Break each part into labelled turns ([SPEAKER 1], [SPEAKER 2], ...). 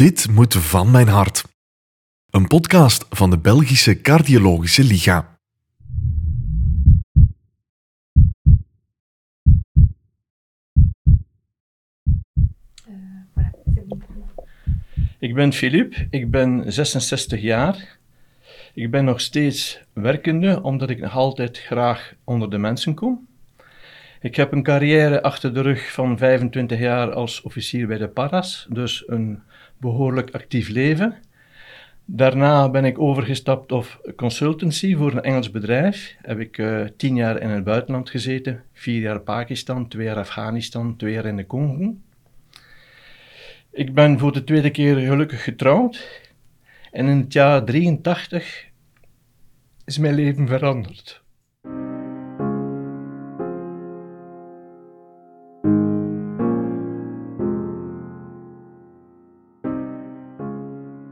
[SPEAKER 1] Dit moet van mijn hart. Een podcast van de Belgische Cardiologische Liga.
[SPEAKER 2] Ik ben Filip, ik ben 66 jaar. Ik ben nog steeds werkende, omdat ik nog altijd graag onder de mensen kom. Ik heb een carrière achter de rug van 25 jaar als officier bij de Paras, dus een behoorlijk actief leven. Daarna ben ik overgestapt op consultancy voor een Engels bedrijf. Heb ik uh, tien jaar in het buitenland gezeten, vier jaar Pakistan, twee jaar Afghanistan, twee jaar in de Congo. Ik ben voor de tweede keer gelukkig getrouwd en in het jaar 83 is mijn leven veranderd.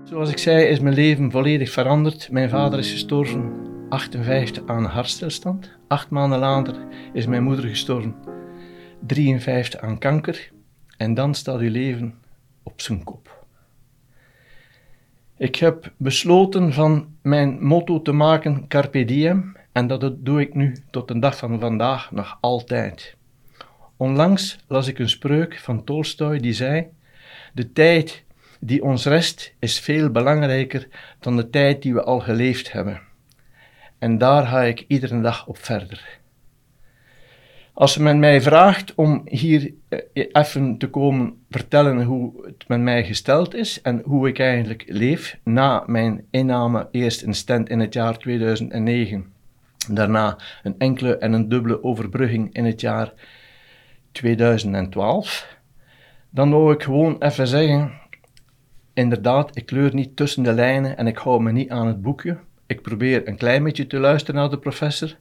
[SPEAKER 2] Zoals ik zei, is mijn leven volledig veranderd. Mijn vader is gestorven 58 aan hartstilstand. Acht maanden later is mijn moeder gestorven 53 aan kanker. En dan staat uw leven op zijn kop. Ik heb besloten van mijn motto te maken Carpe Diem en dat doe ik nu tot de dag van vandaag nog altijd. Onlangs las ik een spreuk van Tolstoy die zei: De tijd die ons rest is veel belangrijker dan de tijd die we al geleefd hebben. En daar ga ik iedere dag op verder. Als men mij vraagt om hier eh, even te komen vertellen hoe het met mij gesteld is en hoe ik eigenlijk leef na mijn inname eerst in stand in het jaar 2009, daarna een enkele en een dubbele overbrugging in het jaar 2012, dan wil ik gewoon even zeggen, inderdaad, ik kleur niet tussen de lijnen en ik hou me niet aan het boekje. Ik probeer een klein beetje te luisteren naar de professor,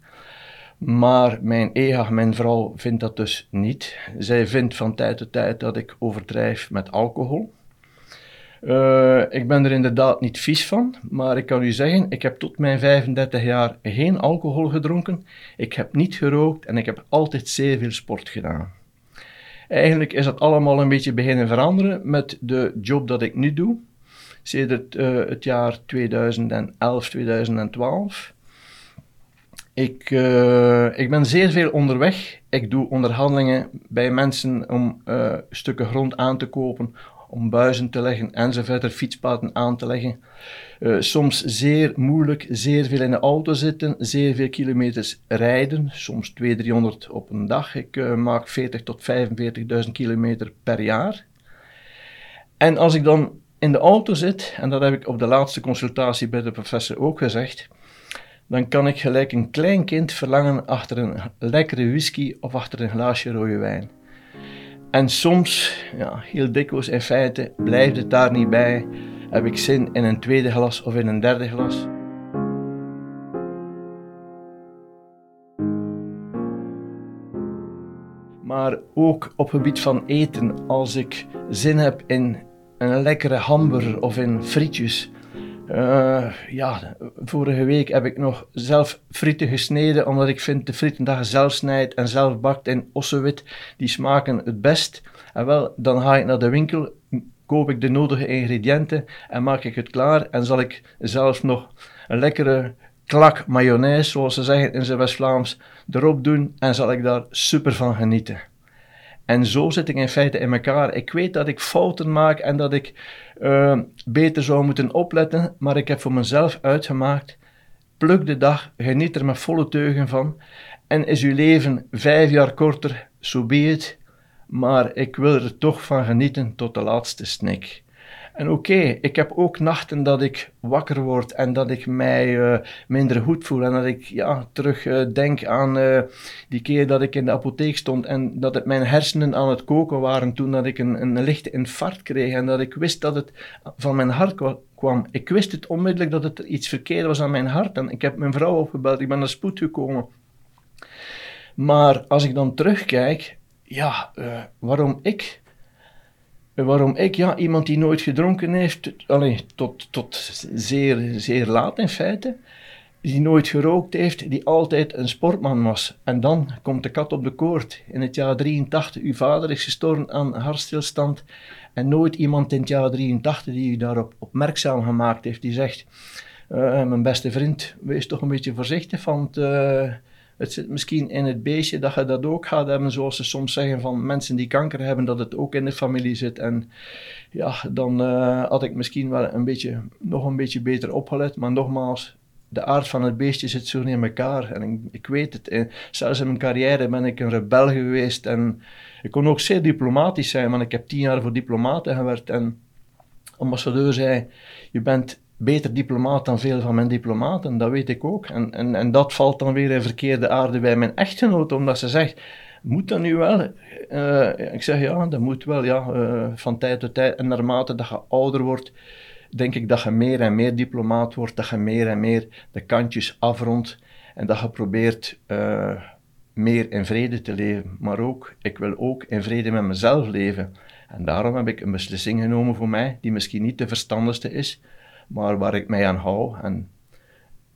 [SPEAKER 2] maar mijn EHA, mijn vrouw, vindt dat dus niet. Zij vindt van tijd tot tijd dat ik overdrijf met alcohol. Uh, ik ben er inderdaad niet vies van, maar ik kan u zeggen, ik heb tot mijn 35 jaar geen alcohol gedronken, ik heb niet gerookt en ik heb altijd zeer veel sport gedaan. Eigenlijk is dat allemaal een beetje beginnen veranderen met de job dat ik nu doe, sinds uh, het jaar 2011, 2012. Ik, uh, ik ben zeer veel onderweg. Ik doe onderhandelingen bij mensen om uh, stukken grond aan te kopen, om buizen te leggen enzovoort, fietspaden aan te leggen. Uh, soms zeer moeilijk, zeer veel in de auto zitten, zeer veel kilometers rijden, soms 200, 300 op een dag. Ik maak 40 tot 45.000 kilometer per jaar. En als ik dan in de auto zit, en dat heb ik op de laatste consultatie bij de professor ook gezegd, dan kan ik gelijk een klein kind verlangen achter een lekkere whisky of achter een glaasje rode wijn. En soms, ja, heel dikwijls in feite, blijft het daar niet bij. Heb ik zin in een tweede glas of in een derde glas? Maar ook op gebied van eten, als ik zin heb in een lekkere hamburger of in frietjes, uh, ja, vorige week heb ik nog zelf frieten gesneden, omdat ik vind de frieten dat je zelf snijdt en zelf bakt in ossewit, die smaken het best. En wel, dan ga ik naar de winkel, koop ik de nodige ingrediënten en maak ik het klaar. En zal ik zelf nog een lekkere klak mayonaise, zoals ze zeggen in zijn West-Vlaams, erop doen en zal ik daar super van genieten. En zo zit ik in feite in elkaar. Ik weet dat ik fouten maak en dat ik uh, beter zou moeten opletten, maar ik heb voor mezelf uitgemaakt: pluk de dag, geniet er met volle teugen van. En is uw leven vijf jaar korter, zo so be het, maar ik wil er toch van genieten tot de laatste snik. En oké, ik heb ook nachten dat ik wakker word en dat ik mij uh, minder goed voel. En dat ik ja, terug uh, denk aan uh, die keer dat ik in de apotheek stond en dat het mijn hersenen aan het koken waren toen dat ik een, een lichte infarct kreeg. En dat ik wist dat het van mijn hart kwam. Ik wist het onmiddellijk dat het iets verkeerd was aan mijn hart. En ik heb mijn vrouw opgebeld, ik ben naar spoed gekomen. Maar als ik dan terugkijk, ja, waarom ik Waarom ik? Ja, iemand die nooit gedronken heeft, allee, tot, tot zeer, zeer laat in feite, die nooit gerookt heeft, die altijd een sportman was. En dan komt de kat op de koord. In het jaar 83, uw vader is gestorven aan hartstilstand En nooit iemand in het jaar 83 die u daarop opmerkzaam gemaakt heeft, die zegt, uh, mijn beste vriend, wees toch een beetje voorzichtig, want uh, het zit misschien in het beestje dat je dat ook gaat hebben, zoals ze soms zeggen van mensen die kanker hebben, dat het ook in de familie zit. En ja, dan uh, had ik misschien wel een beetje, nog een beetje beter opgelet, maar nogmaals, de aard van het beestje zit zo in elkaar. En ik, ik weet het, zelfs in mijn carrière ben ik een rebel geweest en ik kon ook zeer diplomatisch zijn, want ik heb tien jaar voor diplomaten gewerkt en ambassadeur zei, je bent beter diplomaat dan veel van mijn diplomaten, dat weet ik ook. En, en, en dat valt dan weer in verkeerde aarde bij mijn echtgenoot, omdat ze zegt, moet dat nu wel? Uh, ik zeg, ja, dat moet wel, ja, uh, van tijd tot tijd. En naarmate dat je ouder wordt, denk ik dat je meer en meer diplomaat wordt, dat je meer en meer de kantjes afrondt en dat je probeert uh, meer in vrede te leven. Maar ook, ik wil ook in vrede met mezelf leven. En daarom heb ik een beslissing genomen voor mij, die misschien niet de verstandigste is, maar waar ik mij aan hou. En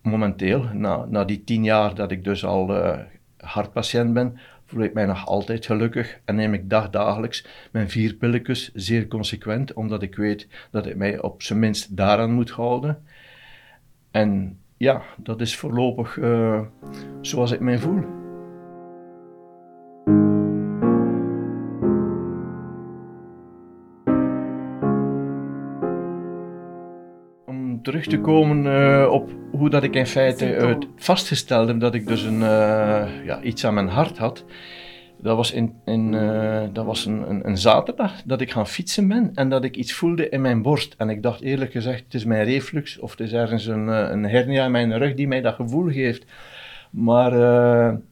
[SPEAKER 2] momenteel, na, na die tien jaar dat ik dus al uh, hartpatiënt ben, voel ik mij nog altijd gelukkig en neem ik dagdagelijks mijn vier pilletjes zeer consequent, omdat ik weet dat ik mij op zijn minst daaraan moet houden. En ja, dat is voorlopig uh, zoals ik mij voel. Terug te komen uh, op hoe dat ik in feite uh, vastgesteld heb dat ik dus een, uh, ja, iets aan mijn hart had. Dat was, in, in, dat was een, een, een, zaterdag dat ik gaan fietsen ben en dat ik iets voelde in mijn borst. En ik dacht eerlijk gezegd, het is mijn reflux of het is ergens een, een hernia in mijn rug die mij dat gevoel geeft. Maar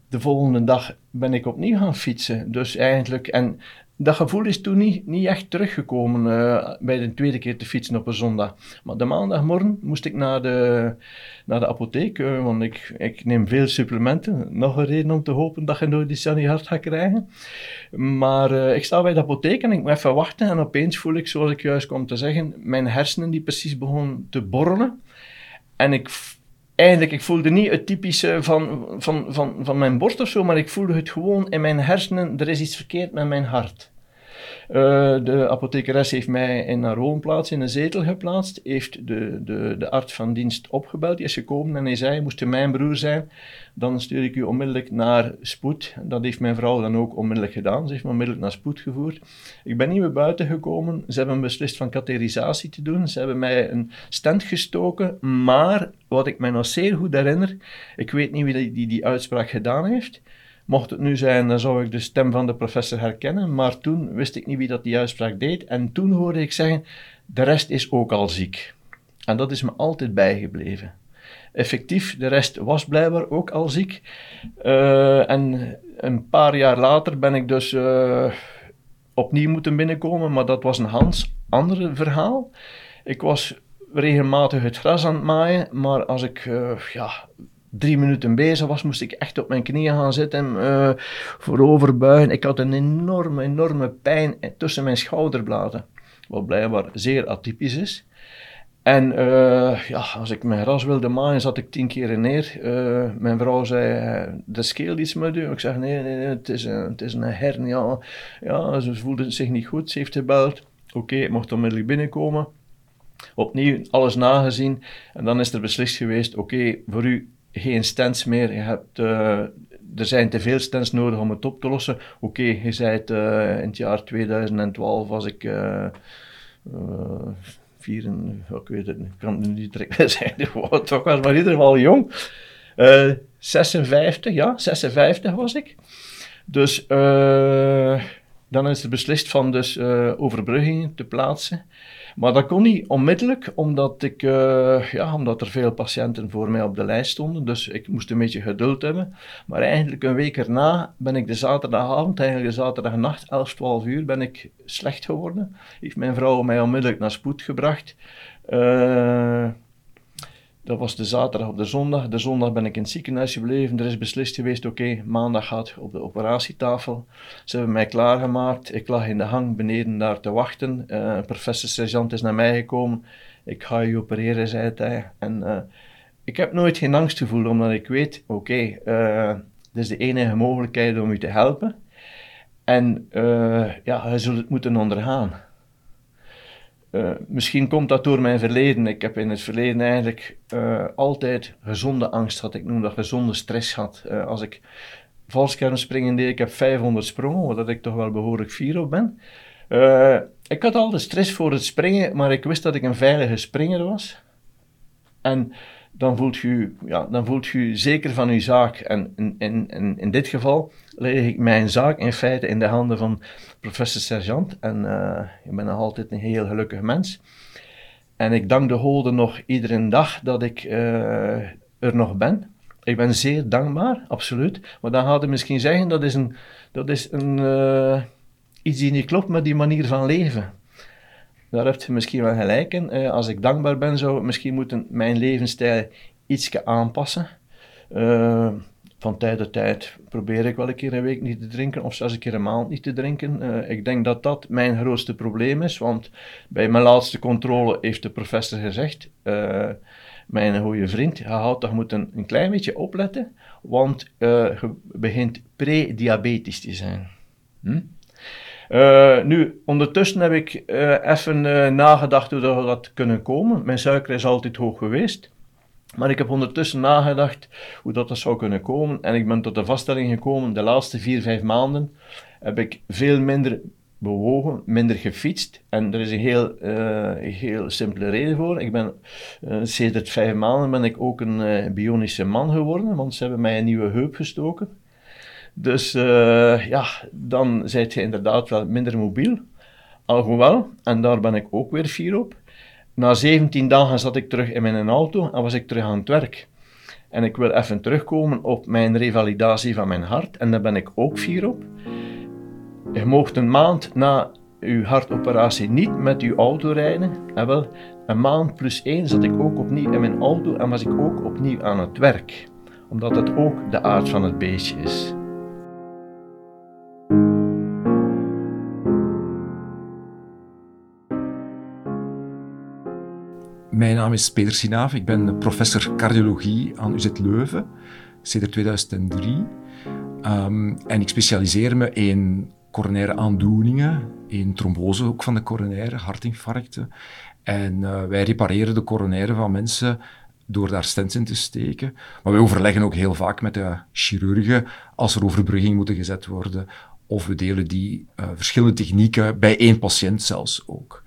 [SPEAKER 2] de volgende dag ben ik opnieuw gaan fietsen. Dus eigenlijk, en dat gevoel is toen niet, niet echt teruggekomen uh, bij de tweede keer te fietsen op een zondag. Maar de maandagmorgen moest ik naar de, naar de apotheek, uh, want ik, ik neem veel supplementen. Nog een reden om te hopen dat je nooit die Sunny Hart gaat krijgen. Maar uh, ik sta bij de apotheek en ik moet even wachten. En opeens voel ik, zoals ik juist kwam te zeggen, mijn hersenen die precies begonnen te borrelen. En ik eigenlijk, ik voelde niet het typische van, van, van, van mijn borst of zo, maar ik voelde het gewoon in mijn hersenen, er is iets verkeerd met mijn hart. Uh, de apothekeres heeft mij in een woonplaats in een zetel geplaatst, heeft de, de, de arts van dienst opgebeld, die is gekomen en hij zei, moest het mijn broer zijn, dan stuur ik u onmiddellijk naar spoed. Dat heeft mijn vrouw dan ook onmiddellijk gedaan, ze heeft me onmiddellijk naar spoed gevoerd. Ik ben niet meer buiten gekomen, ze hebben beslist van katheterisatie te doen, ze hebben mij een stent gestoken, maar wat ik mij nog zeer goed herinner, ik weet niet wie die, die, die uitspraak gedaan heeft, Mocht het nu zijn, dan zou ik de stem van de professor herkennen, maar toen wist ik niet wie dat die uitspraak deed. En toen hoorde ik zeggen, de rest is ook al ziek. En dat is me altijd bijgebleven. Effectief, de rest was blijkbaar ook al ziek. Uh, en een paar jaar later ben ik dus uh, opnieuw moeten binnenkomen, maar dat was een Hans ander verhaal. Ik was regelmatig het gras aan het maaien, maar als ik uh, ja, drie minuten bezig was, moest ik echt op mijn knieën gaan zitten, uh, vooroverbuigen. Ik had een enorme, enorme pijn tussen mijn schouderbladen, wat blijkbaar zeer atypisch is. En uh, ja, als ik mijn ras wilde maaien, zat ik tien keer neer. Uh, mijn vrouw zei, de scheelt iets met u. Ik zeg, nee, nee, nee het, is een, het is een hernia. Ja, ze voelde zich niet goed, ze heeft gebeld. Oké, ik mocht onmiddellijk binnenkomen. Opnieuw alles nagezien. En dan is er beslist geweest, oké, voor u geen stents meer. Je hebt, uh, er zijn te veel stents nodig om het op te lossen. Oké, je zei het, uh, in het jaar 2012 was ik uh, vier, ik weet het ik kan niet direct zeggen, toch was maar in ieder geval jong. 56, ja, 56 was ik. Dus dan is er beslist van dus overbruggingen te plaatsen. Maar dat kon niet onmiddellijk, omdat, ik, uh, ja, omdat er veel patiënten voor mij op de lijst stonden. Dus ik moest een beetje geduld hebben. Maar eigenlijk een week erna ben ik de zaterdagavond, eigenlijk de zaterdagnacht, 11, 12 uur, ben ik slecht geworden. Heeft mijn vrouw mij onmiddellijk naar spoed gebracht. Uh, dat was de zaterdag op de zondag. De zondag ben ik in het ziekenhuis gebleven. Er is beslist geweest, oké, maandag gaat op de operatietafel. Ze hebben mij klaargemaakt. Ik lag in de hang beneden daar te wachten. Uh, professor sergeant is naar mij gekomen. Ik ga je opereren, zei hij. En uh, ik heb nooit geen angst gevoeld, omdat ik weet, oké, okay, uh, dit is de enige mogelijkheid om u te helpen. En ja, hij zult het moeten ondergaan. Uh, misschien komt dat door mijn verleden. Ik heb in het verleden eigenlijk uh, altijd gezonde angst gehad. Ik noem dat gezonde stress gehad. Uh, als ik valskermspringen deed, ik heb 500 sprongen, waar ik toch wel behoorlijk fier op ben. ik had altijd stress voor het springen, maar ik wist dat ik een veilige springer was. En dan voelt je, ja, dan voelt je zeker van je zaak. En in, in, in, dit geval leg ik mijn zaak in feite in de handen van professor Sergeant. En uh, ik ben nog altijd een heel gelukkig mens. En ik dank de Holden nog iedere dag dat ik uh, er nog ben. Ik ben zeer dankbaar, absoluut. Maar dan gaat je misschien zeggen dat is, een, dat is een, uh, iets die niet klopt met die manier van leven. Daar heb je misschien wel gelijk in. Uh, als ik dankbaar ben, zou ik misschien moeten mijn levensstijl iets aanpassen. Uh, van tijd tot tijd probeer ik wel een keer een week niet te drinken of zelfs een keer een maand niet te drinken. Uh, ik denk dat dat mijn grootste probleem is, want bij mijn laatste controle heeft de professor gezegd, mijn goede vriend, je had toch moeten een klein beetje opletten, want je begint pre-diabetisch te zijn. Hm? Uh, nu, ondertussen heb ik uh, even uh, nagedacht hoe dat had kunnen komen. Mijn suiker is altijd hoog geweest. Maar ik heb ondertussen nagedacht hoe dat, dat zou kunnen komen. En ik ben tot de vaststelling gekomen, de laatste vier, vijf maanden heb ik veel minder bewogen, minder gefietst. En er is een heel, heel simpele reden voor. Ik ben, sinds vijf maanden ben ik ook een bionische man geworden, want ze hebben mij een nieuwe heup gestoken. Dus uh, ja, dan zijt je inderdaad wel minder mobiel. Alhoewel, en daar ben ik ook weer fier op. Na 17 dagen zat ik terug in mijn auto en was ik terug aan het werk. En ik wil even terugkomen op mijn revalidatie van mijn hart. En daar ben ik ook fier op. Je mocht een maand na uw hartoperatie niet met uw auto rijden. En wel, een maand plus één zat ik ook opnieuw in mijn auto en was ik ook opnieuw aan het werk. Omdat het ook de aard van het beestje is.
[SPEAKER 3] Naam is Peter Sinaaf, ik ben professor cardiologie aan UZ Leuven sinds 2003. Um, en ik specialiseer me in coronaire aandoeningen, in trombose ook van de coronaire, hartinfarcten. En uh, wij repareren de coronaire van mensen door daar stents in te steken. Maar wij overleggen ook heel vaak met de chirurgen als er overbrugging moet gezet worden. Of we delen die uh, verschillende technieken bij één patiënt zelfs ook.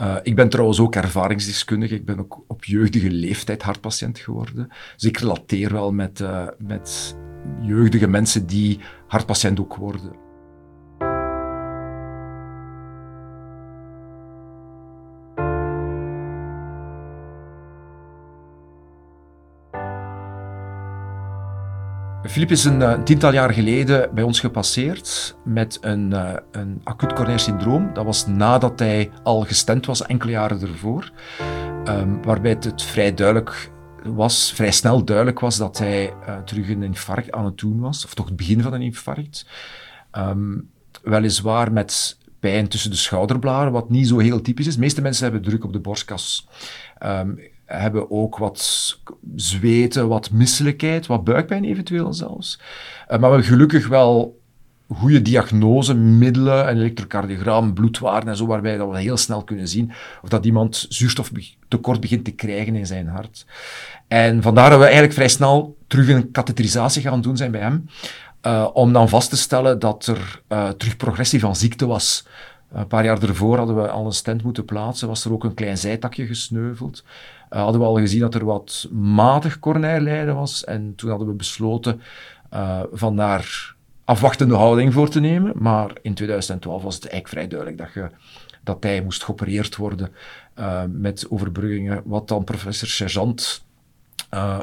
[SPEAKER 3] Uh, ik ben trouwens ook ervaringsdeskundige. Ik ben ook op jeugdige leeftijd hartpatiënt geworden. Dus ik relateer wel met, uh, met jeugdige mensen die hartpatiënt ook worden. Filip is een, een, eh, tiental jaar geleden bij ons gepasseerd met een, uh, een acuut coronair syndroom. Dat was nadat hij al gestent was, enkele jaren ervoor. Um, waarbij het, vrij duidelijk was, vrij snel duidelijk was dat hij uh, terug een infarct aan het doen was. Of toch het begin van een infarct. Um, weliswaar met pijn tussen de schouderbladen, wat niet zo heel typisch is. De meeste mensen hebben druk op de borstkas. Um, hebben ook wat zweten, wat misselijkheid, wat buikpijn eventueel zelfs. Uh, maar we hebben gelukkig wel goede diagnosemiddelen, een elektrocardiogram, bloedwaarden en zo, waarbij we heel snel kunnen zien of dat iemand zuurstoftekort begint te krijgen in zijn hart. En vandaar dat we eigenlijk vrij snel terug een katheterisatie gaan doen zijn bij hem, uh, om dan vast te stellen dat er uh, terug progressie van ziekte was. Een paar jaar ervoor hadden we al een stent moeten plaatsen, was er ook een klein zijtakje gesneuveld. Uh, hadden we al gezien dat er wat matig coronair was. En toen hadden we besloten uh, van daar afwachtende houding voor te nemen. Maar in 2012 was het eigenlijk vrij duidelijk dat, je, dat hij moest geopereerd worden uh, met overbruggingen. Wat dan professor Sergeant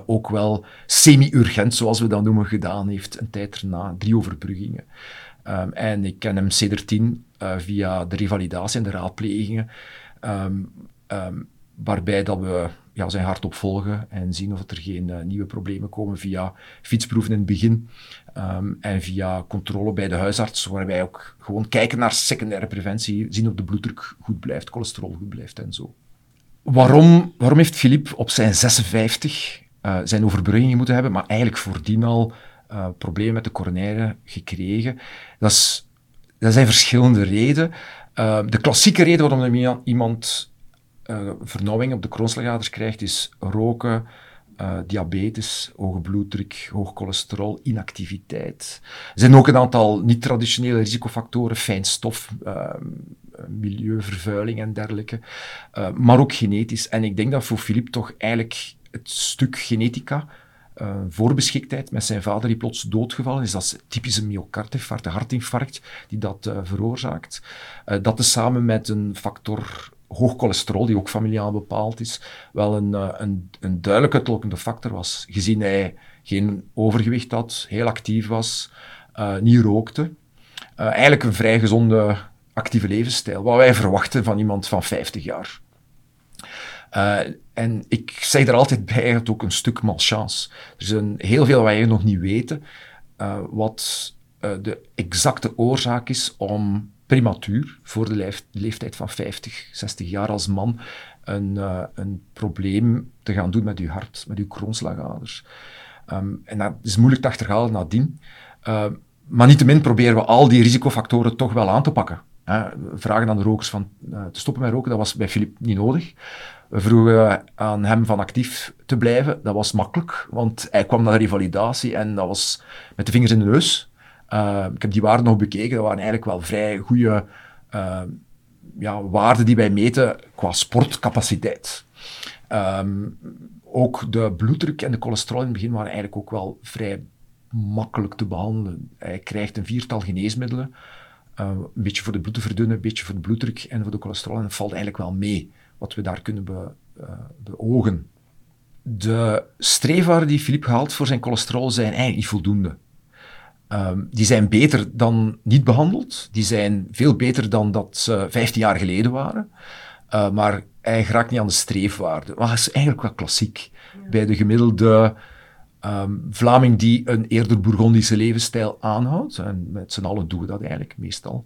[SPEAKER 3] ook wel semi-urgent, zoals we dat noemen, gedaan heeft. Een tijd erna, drie overbruggingen. Um, en ik ken hem cd uh, via de revalidatie en de raadplegingen. Um, waarbij dat we ja, zijn hart opvolgen en zien of er geen uh, nieuwe problemen komen via fietsproeven in het begin um, en via controle bij de huisarts, waarbij wij ook gewoon kijken naar secundaire preventie, zien of de bloeddruk goed blijft, cholesterol goed blijft en zo. Waarom, waarom heeft Filip op zijn 56 uh, zijn overbruggingen moeten hebben, maar eigenlijk voordien al uh, problemen met de coronaire gekregen? Dat, is, dat zijn verschillende redenen. Uh, de klassieke reden waarom iemand uh, vernauwing op de kroonslagaders krijgt, is roken, uh, diabetes, hoge bloeddruk, hoog cholesterol, inactiviteit. Er zijn ook een aantal niet-traditionele risicofactoren, fijnstof, uh, milieuvervuiling en dergelijke, maar ook genetisch. En ik denk dat voor Philippe toch eigenlijk het stuk genetica, voorbeschiktheid met zijn vader die plots doodgevallen is, dat is typische myocardinfarct, hartinfarct, die dat veroorzaakt. dat is samen met een factor hoog cholesterol, die ook familiaal bepaald is, wel een, uh, een, een duidelijk uitlokkende factor was. Gezien hij geen overgewicht had, heel actief was, uh, niet rookte. Uh, eigenlijk een vrij gezonde, actieve levensstijl, wat wij verwachten van iemand van 50 jaar. en ik zeg er altijd bij, het ook een stuk malchance. Er is een, heel veel wat wij nog niet weten, wat de exacte oorzaak is om prematuur, voor de leeftijd van 50, 60 jaar als man, een, uh, een probleem te gaan doen met uw hart, met uw kroonslagaders. Um, en dat is moeilijk te achterhalen nadien. Uh, maar niettemin proberen we al die risicofactoren toch wel aan te pakken. Hè. Vragen aan de rokers van uh, te stoppen met roken, dat was bij Filip niet nodig. We vroegen aan hem van actief te blijven. Dat was makkelijk, want hij kwam naar de revalidatie en dat was met de vingers in de neus. Uh, ik heb die waarden nog bekeken, dat waren eigenlijk wel vrij goede uh, ja, waarden die wij meten qua sportcapaciteit. Um, ook de bloeddruk en de cholesterol in het begin waren eigenlijk ook wel vrij makkelijk te behandelen. Hij krijgt een viertal geneesmiddelen, uh, een beetje voor de bloed te een beetje voor de bloeddruk en voor de cholesterol. En valt eigenlijk wel mee wat we daar kunnen be, beogen. De streefwaarden die Philippe haalt voor zijn cholesterol zijn eigenlijk niet voldoende. Um, die zijn beter dan niet behandeld. Die zijn veel beter dan dat ze 15 jaar geleden waren. Uh, maar hij raakt niet aan de streefwaarde. Maar dat is eigenlijk wel klassiek. Ja. Bij de gemiddelde um, Vlaming die een eerder Bourgondische levensstijl aanhoudt. En met z'n allen doen we dat eigenlijk meestal.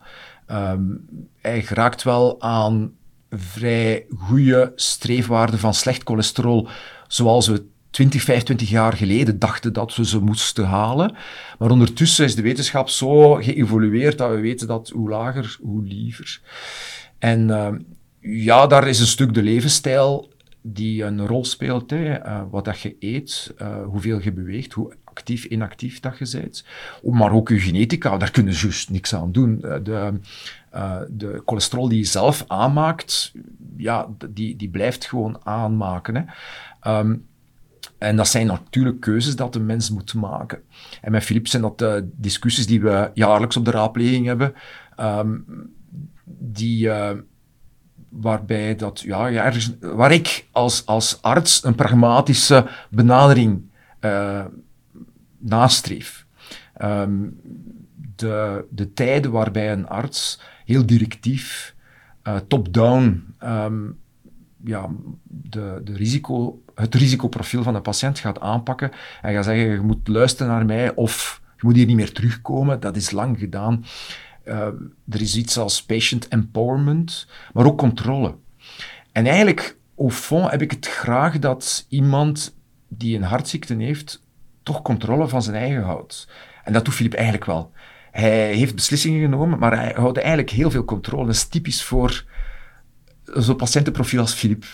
[SPEAKER 3] Um, hij raakt wel aan vrij goede streefwaarden van slecht cholesterol, zoals we 20, 25 jaar geleden dachten dat we ze moesten halen. Maar ondertussen is de wetenschap zo geëvolueerd dat we weten dat hoe lager, hoe liever. En uh, ja, daar is een stuk de levensstijl die een rol speelt. Hè. Uh, wat dat je eet, uh, hoeveel je beweegt, hoe actief, inactief dat je bent. Maar ook je genetica, daar kunnen ze juist niks aan doen. De, de cholesterol die je zelf aanmaakt, ja, die, die blijft gewoon aanmaken. Hè. Um, en dat zijn natuurlijk keuzes dat de mens moet maken. En met Philips zijn dat uh, discussies die we jaarlijks op de raadpleging hebben, um, die, uh, waarbij dat, ja, ja, waar ik als, als arts een pragmatische benadering uh, nastreef. Um, de, de tijden waarbij een arts heel directief, top-down, um, ja, de, de risico het risicoprofiel van de patiënt gaat aanpakken en gaat zeggen, je moet luisteren naar mij of je moet hier niet meer terugkomen. Dat is lang gedaan. Uh, er is iets als patient empowerment, maar ook controle. En eigenlijk, au fond, heb ik het graag dat iemand die een hartziekte heeft, toch controle van zijn eigen houdt. En dat doet Filip eigenlijk wel. Hij heeft beslissingen genomen, maar hij houdt eigenlijk heel veel controle. Dat is typisch voor zo'n patiëntenprofiel als Filip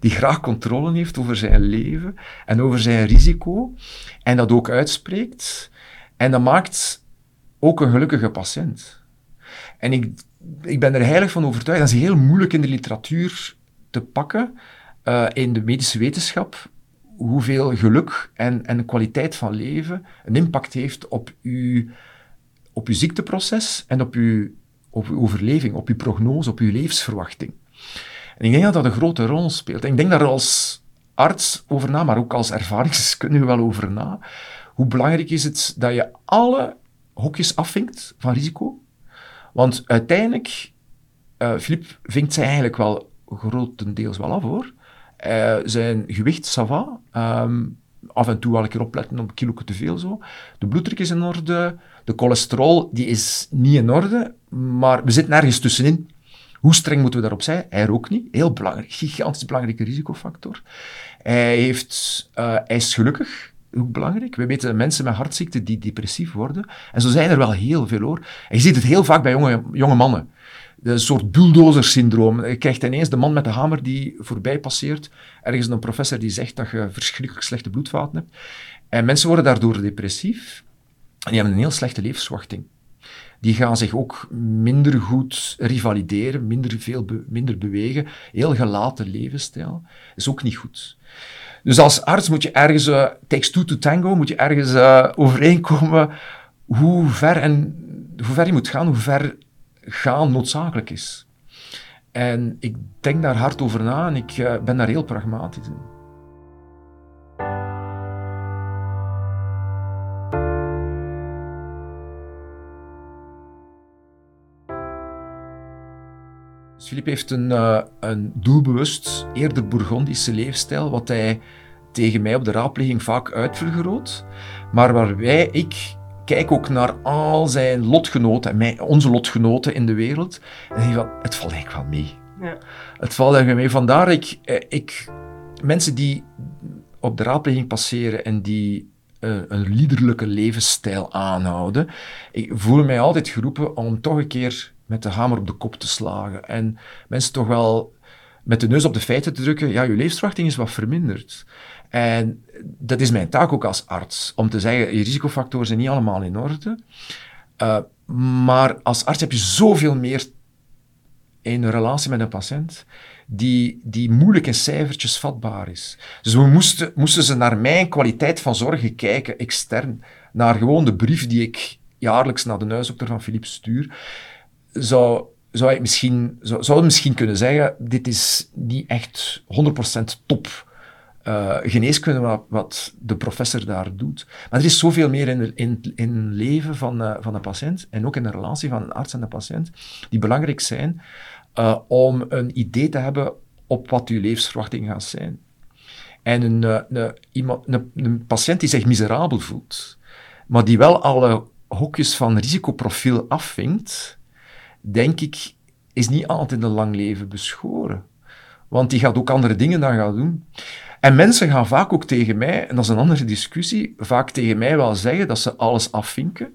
[SPEAKER 3] die graag controle heeft over zijn leven en over zijn risico en dat ook uitspreekt. En dat maakt ook een gelukkige patiënt. En ik, ik ben er heilig van overtuigd, dat is heel moeilijk in de literatuur te pakken, uh, in de medische wetenschap, hoeveel geluk en, en kwaliteit van leven een impact heeft op uw, op uw ziekteproces en op uw, op uw overleving, op uw prognose, op uw levensverwachting. Ik denk dat dat een grote rol speelt. Ik denk daar als arts over na, maar ook als ervaringskundige wel over na. Hoe belangrijk is het dat je alle hokjes afvinkt van risico? Want uiteindelijk, uh, Filip vinkt zij eigenlijk wel grotendeels wel af hoor. Uh, zijn gewicht, ça va. Um, af en toe wel een keer opletten op kilo te veel zo. De bloeddruk is in orde. De cholesterol die is niet in orde. Maar we zitten ergens tussenin. Hoe streng moeten we daarop zijn? Hij rookt niet. Heel belangrijk, gigantisch belangrijke risicofactor. Hij, heeft, uh, hij is gelukkig, ook belangrijk. We weten mensen met hartziekten die depressief worden. En zo zijn er wel heel veel hoor. En je ziet het heel vaak bij jonge, jonge mannen. een soort bulldozer-syndroom. Je krijgt ineens de man met de hamer die voorbij passeert. Ergens een professor die zegt dat je verschrikkelijk slechte bloedvaten hebt. En mensen worden daardoor depressief. En die hebben een heel slechte levensverwachting. Die gaan zich ook minder goed revalideren, minder, veel minder bewegen. Heel gelaten levensstijl. is ook niet goed. Dus als arts moet je ergens, uh, takes two to tango, moet je ergens uh, overeenkomen hoe ver, en, hoe ver je moet gaan, hoe ver gaan noodzakelijk is. En ik denk daar hard over na en ik uh, ben daar heel pragmatisch in. Filip heeft een, uh, een doelbewust, eerder Bourgondische leefstijl, wat hij tegen mij op de raadpleging vaak uitvergroot, maar waarbij ik kijk ook naar al zijn lotgenoten, mij, onze lotgenoten in de wereld, en denk van, het valt eigenlijk wel mee. Ja. Het valt eigenlijk mee. Vandaar ik, eh, ik mensen die op de raadpleging passeren en die uh, een liederlijke levensstijl aanhouden, ik voel mij altijd geroepen om toch een keer met de hamer op de kop te slagen. En mensen toch wel met de neus op de feiten te drukken, ja, je levensverwachting is wat verminderd. En dat is mijn taak ook als arts, om te zeggen, je risicofactoren zijn niet allemaal in orde. Uh, maar als arts heb je zoveel meer in een relatie met een patiënt die, die moeilijk in cijfertjes vatbaar is. Dus we moesten, moesten ze naar mijn kwaliteit van zorgen kijken, extern, naar gewoon de brief die ik jaarlijks naar de huisdokter van Philippe stuur zou, zou ik misschien, zou, zou misschien kunnen zeggen, dit is niet echt 100% top uh, geneeskunde wat, wat, de professor daar doet. Maar er is zoveel meer in, in, in leven van, uh, van de patiënt en ook in de relatie van een arts en de patiënt, die belangrijk zijn uh, om een idee te hebben op wat uw levensverwachting gaat zijn. En een, een, iemand, een, een patiënt die zich miserabel voelt, maar die wel alle hokjes van risicoprofiel afvinkt, denk ik, is niet altijd een lang leven beschoren. Want die gaat ook andere dingen dan gaan doen. En mensen gaan vaak ook tegen mij, en dat is een andere discussie, vaak tegen mij wel zeggen dat ze alles afvinken,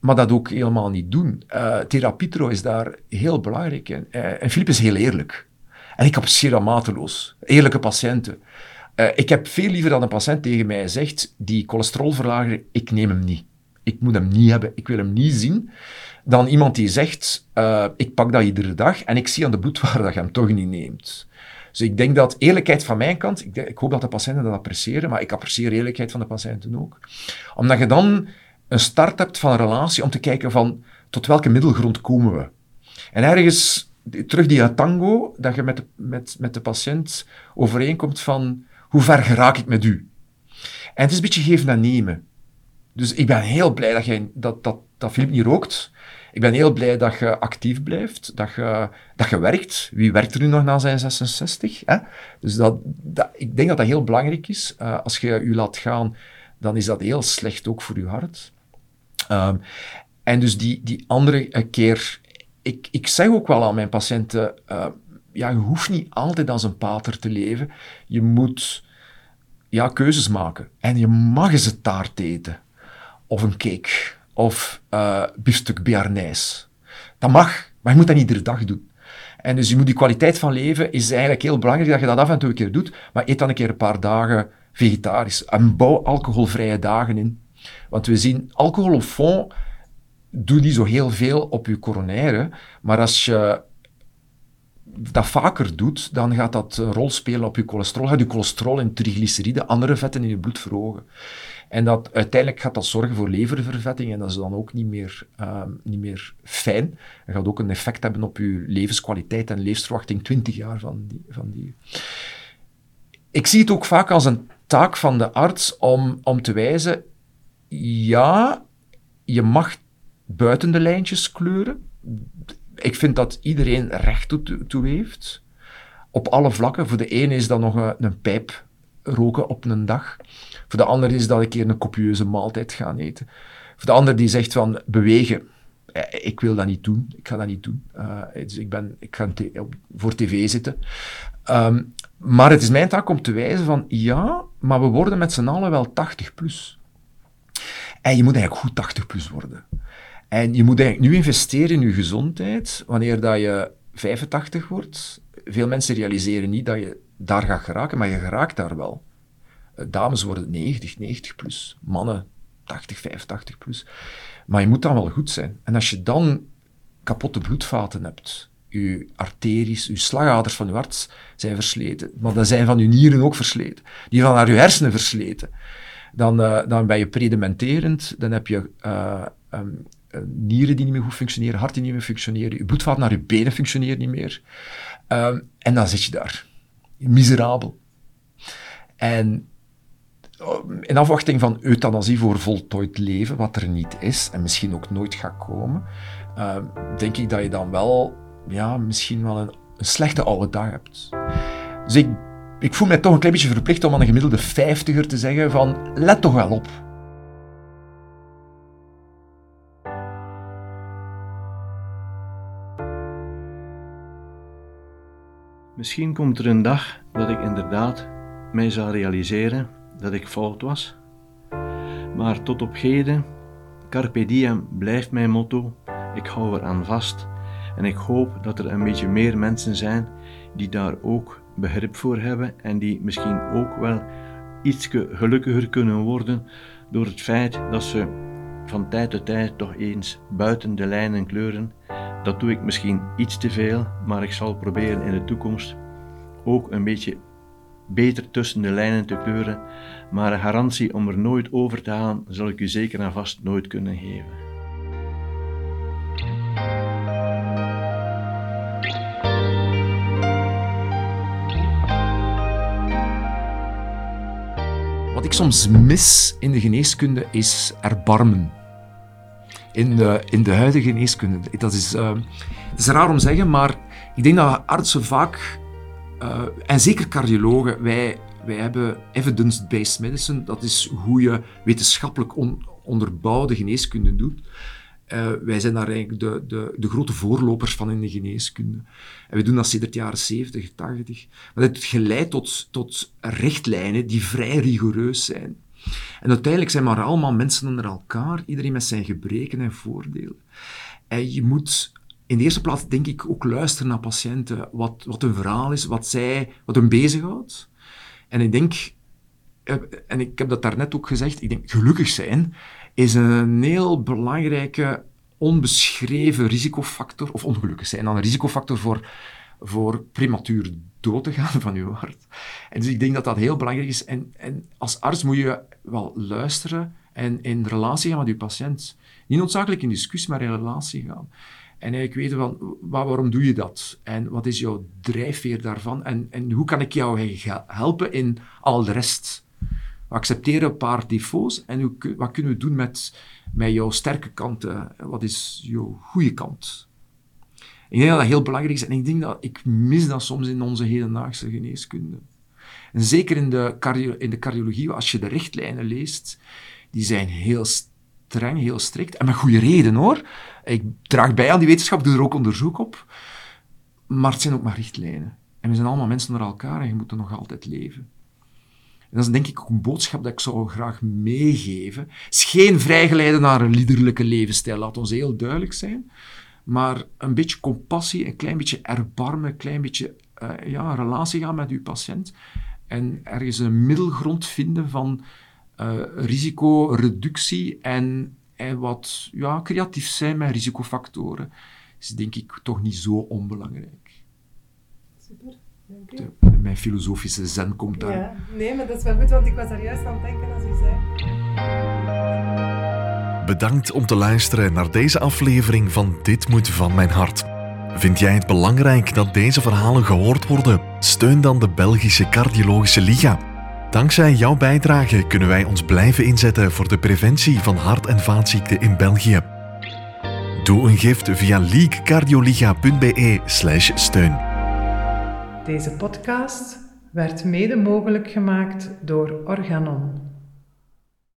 [SPEAKER 3] maar dat ook helemaal niet doen. Uh, is daar heel belangrijk in. Uh, en Filip is heel eerlijk. En ik apprecieer dat mateloos. Eerlijke patiënten. Uh, ik heb veel liever dat een patiënt tegen mij zegt, die cholesterolverlager, ik neem hem niet. Ik moet hem niet hebben, ik wil hem niet zien dan iemand die zegt, uh, ik pak dat iedere dag en ik zie aan de bloedwaarde dat je hem toch niet neemt. Dus ik denk dat eerlijkheid van mijn kant, ik, ik, hoop dat de patiënten dat appreciëren, maar ik apprecieer eerlijkheid van de patiënten ook. Omdat je dan een start hebt van een relatie om te kijken van tot welke middelgrond komen we. En ergens terug die tango, dat je met de, met, met de patiënt overeenkomt van hoe ver geraak ik met u. En het is een beetje geven en nemen. Dus ik ben heel blij dat, jij, dat, dat, dat Filip niet rookt. Ik ben heel blij dat je actief blijft, dat je, dat je werkt. Wie werkt er nu nog na zijn 66? Hè? Dus dat, dat, ik denk dat dat heel belangrijk is. Uh, als je je laat gaan, dan is dat heel slecht ook voor je hart. Um, en dus die, die andere keer... Ik, ik zeg ook wel aan mijn patiënten... Uh, ja, je hoeft niet altijd als een pater te leven. Je moet ja, keuzes maken. En je mag eens een taart eten. Of een cake of uh, biefstuk Béarnais. Dat mag, maar je moet dat niet iedere dag doen. En dus je moet die kwaliteit van leven, is eigenlijk heel belangrijk dat je dat af en toe een keer doet, maar eet dan een keer een paar dagen vegetarisch. En bouw alcoholvrije dagen in. Want we zien, alcohol op fond doet niet zo heel veel op je coronaire, maar als je dat vaker doet, dan gaat dat een rol spelen op je cholesterol. Gaat je cholesterol en triglyceriden, andere vetten in je bloed verhogen. En dat, uiteindelijk gaat dat zorgen voor leververvetting en dat is dan ook niet meer, uh, niet meer fijn. Dat gaat ook een effect hebben op je levenskwaliteit en levensverwachting 20 jaar van die, van die. Ik zie het ook vaak als een taak van de arts om, om te wijzen, ja, je mag buiten de lijntjes kleuren. Ik vind dat iedereen recht toe, toe heeft. Op alle vlakken. Voor de ene is dat nog een, een pijp roken op een dag. Voor de ander is dat een keer een copieuze maaltijd gaan eten. Voor de ander die zegt van bewegen. Eh, ik wil dat niet doen. Ik ga dat niet doen. Uh, dus ik, ben, ik ga voor tv zitten. Um, maar het is mijn taak om te wijzen van ja, maar we worden met z'n allen wel 80 plus. En je moet eigenlijk goed 80 plus worden. En je moet eigenlijk nu investeren in je gezondheid wanneer dat je 85 wordt. Veel mensen realiseren niet dat je daar gaat geraken, maar je geraakt daar wel. Eh, dames worden 90, 90 plus. Mannen 80, 85 plus. Maar je moet dan wel goed zijn. En als je dan kapotte bloedvaten hebt, je arteries, je slagaders van je hart zijn versleten, maar dan zijn van je nieren ook versleten, die van naar je hersenen versleten, dan, uh, dan ben je predimenterend, dan heb je uh, um, nieren die niet meer goed functioneren, hart die niet meer functioneren, je bloedvaten naar je benen functioneren niet meer. Um, en dan zit je daar, miserabel. En in afwachting van euthanasie voor voltooid leven, wat er niet is en misschien ook nooit gaat komen, uh, denk ik dat je dan wel, ja, misschien wel een, een slechte oude dag hebt. Dus ik, ik voel mij toch een klein beetje verplicht om aan een gemiddelde vijftiger te zeggen van, let toch wel op.
[SPEAKER 2] Misschien komt er een dag dat ik inderdaad mij zal realiseren dat ik fout was. Maar tot op heden, carpe diem blijft mijn motto. Ik hou eraan vast en ik hoop dat er een beetje meer mensen zijn die daar ook begrip voor hebben en die misschien ook wel iets gelukkiger kunnen worden door het feit dat ze van tijd tot tijd toch eens buiten de lijnen kleuren. Dat doe ik misschien iets te veel, maar ik zal proberen in de toekomst ook een beetje beter tussen de lijnen te kleuren, maar een garantie om er nooit over te gaan zal ik u zeker en vast nooit kunnen geven.
[SPEAKER 3] Wat ik soms mis in de geneeskunde is erbarmen. In de, in de huidige geneeskunde. Dat is, uh, het is raar om te zeggen, maar ik denk dat artsen vaak uh, en zeker cardiologen, wij, wij hebben evidence-based medicine. Dat is hoe je wetenschappelijk on, onderbouwde geneeskunde doet. Uh, wij zijn daar eigenlijk de, de, de, grote voorlopers van in de geneeskunde. En we doen dat sinds de jaren 70, 80. Maar dat heeft geleid tot, tot richtlijnen die vrij rigoureus zijn. En uiteindelijk zijn maar allemaal mensen onder elkaar, iedereen met zijn gebreken en voordelen. En je moet in de eerste plaats denk ik ook luisteren naar patiënten, wat, wat hun verhaal is, wat, zij, wat hun bezighoudt. En ik denk, eh, en ik heb dat daarnet ook gezegd, ik denk gelukkig zijn is een heel belangrijke onbeschreven risicofactor, of ongelukkig zijn dan een risicofactor voor, voor prematuur dood te gaan van uw hart. En dus ik denk dat dat heel belangrijk is. En, en als arts moet je wel luisteren en in relatie gaan met uw patiënt. Niet noodzakelijk in discussie, maar in relatie gaan. En eigenlijk weten van, waarom doe je dat? En wat is jouw drijfveer daarvan? En, en hoe kan ik jou helpen in al de rest? We accepteren een paar defaults en hoe, wat kunnen we doen met, met jouw sterke kanten? Wat is jouw goede kant? Ik denk dat dat heel belangrijk is en ik denk dat ik mis dat soms in onze hedendaagse geneeskunde. En zeker in de, cardio, in de cardiologie, als je de richtlijnen leest, die zijn heel streng, heel strikt. En met goede reden hoor. Ik draag bij aan die wetenschap, doe er ook onderzoek op. Maar het zijn ook maar richtlijnen. En we zijn allemaal mensen naar elkaar en je moet er nog altijd leven. En dat is denk ik ook een boodschap dat ik zou graag meegeven. Het is geen vrijgeleide naar een liederlijke levensstijl, laat ons heel duidelijk zijn. Maar een beetje compassie, een klein beetje erbarmen, een klein beetje uh, ja, relatie gaan met uw patiënt. En ergens een middelgrond vinden van uh, risicoreductie en, en wat ja, creatief zijn met risicofactoren is denk ik toch niet zo onbelangrijk.
[SPEAKER 4] Super. De,
[SPEAKER 3] mijn filosofische zen komt daar.
[SPEAKER 4] Ja, nee, maar dat is wel goed, want ik was daar juist aan het denken als u zei.
[SPEAKER 1] Bedankt om te luisteren naar deze aflevering van Dit moet van mijn hart. Vind jij het belangrijk dat deze verhalen gehoord worden? Steun dan de Belgische Cardiologische Liga. Dankzij jouw bijdrage kunnen wij ons blijven inzetten voor de preventie van hart- en vaatziekten in België. Doe een gift via leaguecardioliga.be/steun.
[SPEAKER 4] Deze podcast werd mede mogelijk gemaakt door Organon.